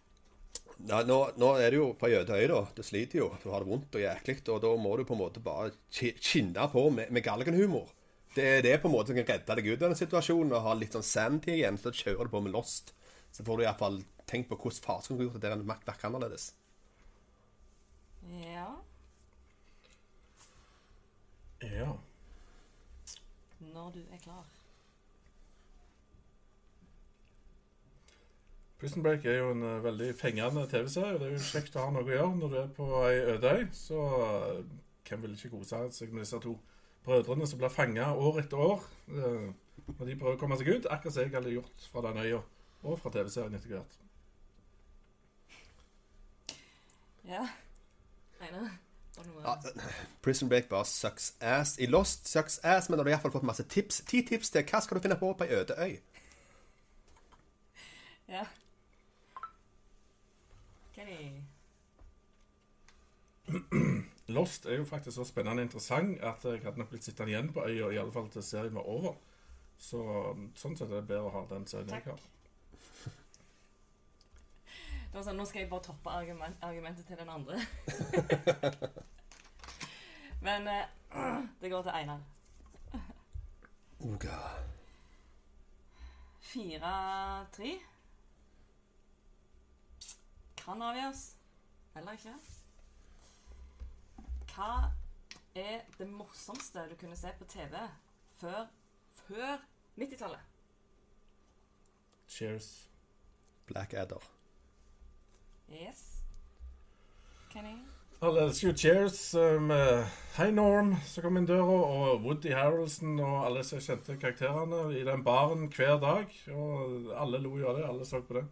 Nei, nå, nå er det jo på Jødøy, da. Du sliter jo. Du har det vondt og jæklig. Og da må du på en måte bare kinne på med, med galgenhumor. Det er det på en måte som kan redde deg ut av den situasjonen og ha litt sånn sanity igjen. Så kjører du på med Lost. Så får du iallfall tenkt på hvordan fasen kunne gjort det der Mac vært annerledes. Ja. Ja. Når du er klar. Prison Break er jo en eh, veldig fengende TV-serie. Det er jo kjekt å ha noe å gjøre når du er på ei øde øy. Så eh, hvem vil ikke kose seg med disse to brødrene som blir fanga år etter år eh, når de prøver å komme seg ut? Akkurat som jeg hadde gjort fra den øya, og fra TV-serien etter hvert. Ja. Einar? Ja, Prison Break bare sucks ass. I Lost sucks ass, men har du iallfall fått masse tips. Ti tips til hva skal du finne på på ei øde øy. Ja. Kenny? Lost er jo faktisk så spennende og interessant at jeg hadde nok blitt sittende igjen på øya, i alle fall til serien var over. Så sånn sett er det bedre å ha den serien jeg Takk. har. Det var sånn, Nå skal jeg bare toppe argument, argumentet til den andre. Men eh, det går til Einar. Oga. Fire-tre. Kan avgjøres. Eller ikke. Hva er det morsomste du kunne se på TV før, før 90-tallet? Cheers. Blackadder. Yes. Kenny? Alle elsker jo Cheers eh, med Hei Norm som kom inn døra, og Woody Harrelson og alle som kjente karakterene i den baren hver dag. Og alle lo jo av det. Alle så på det.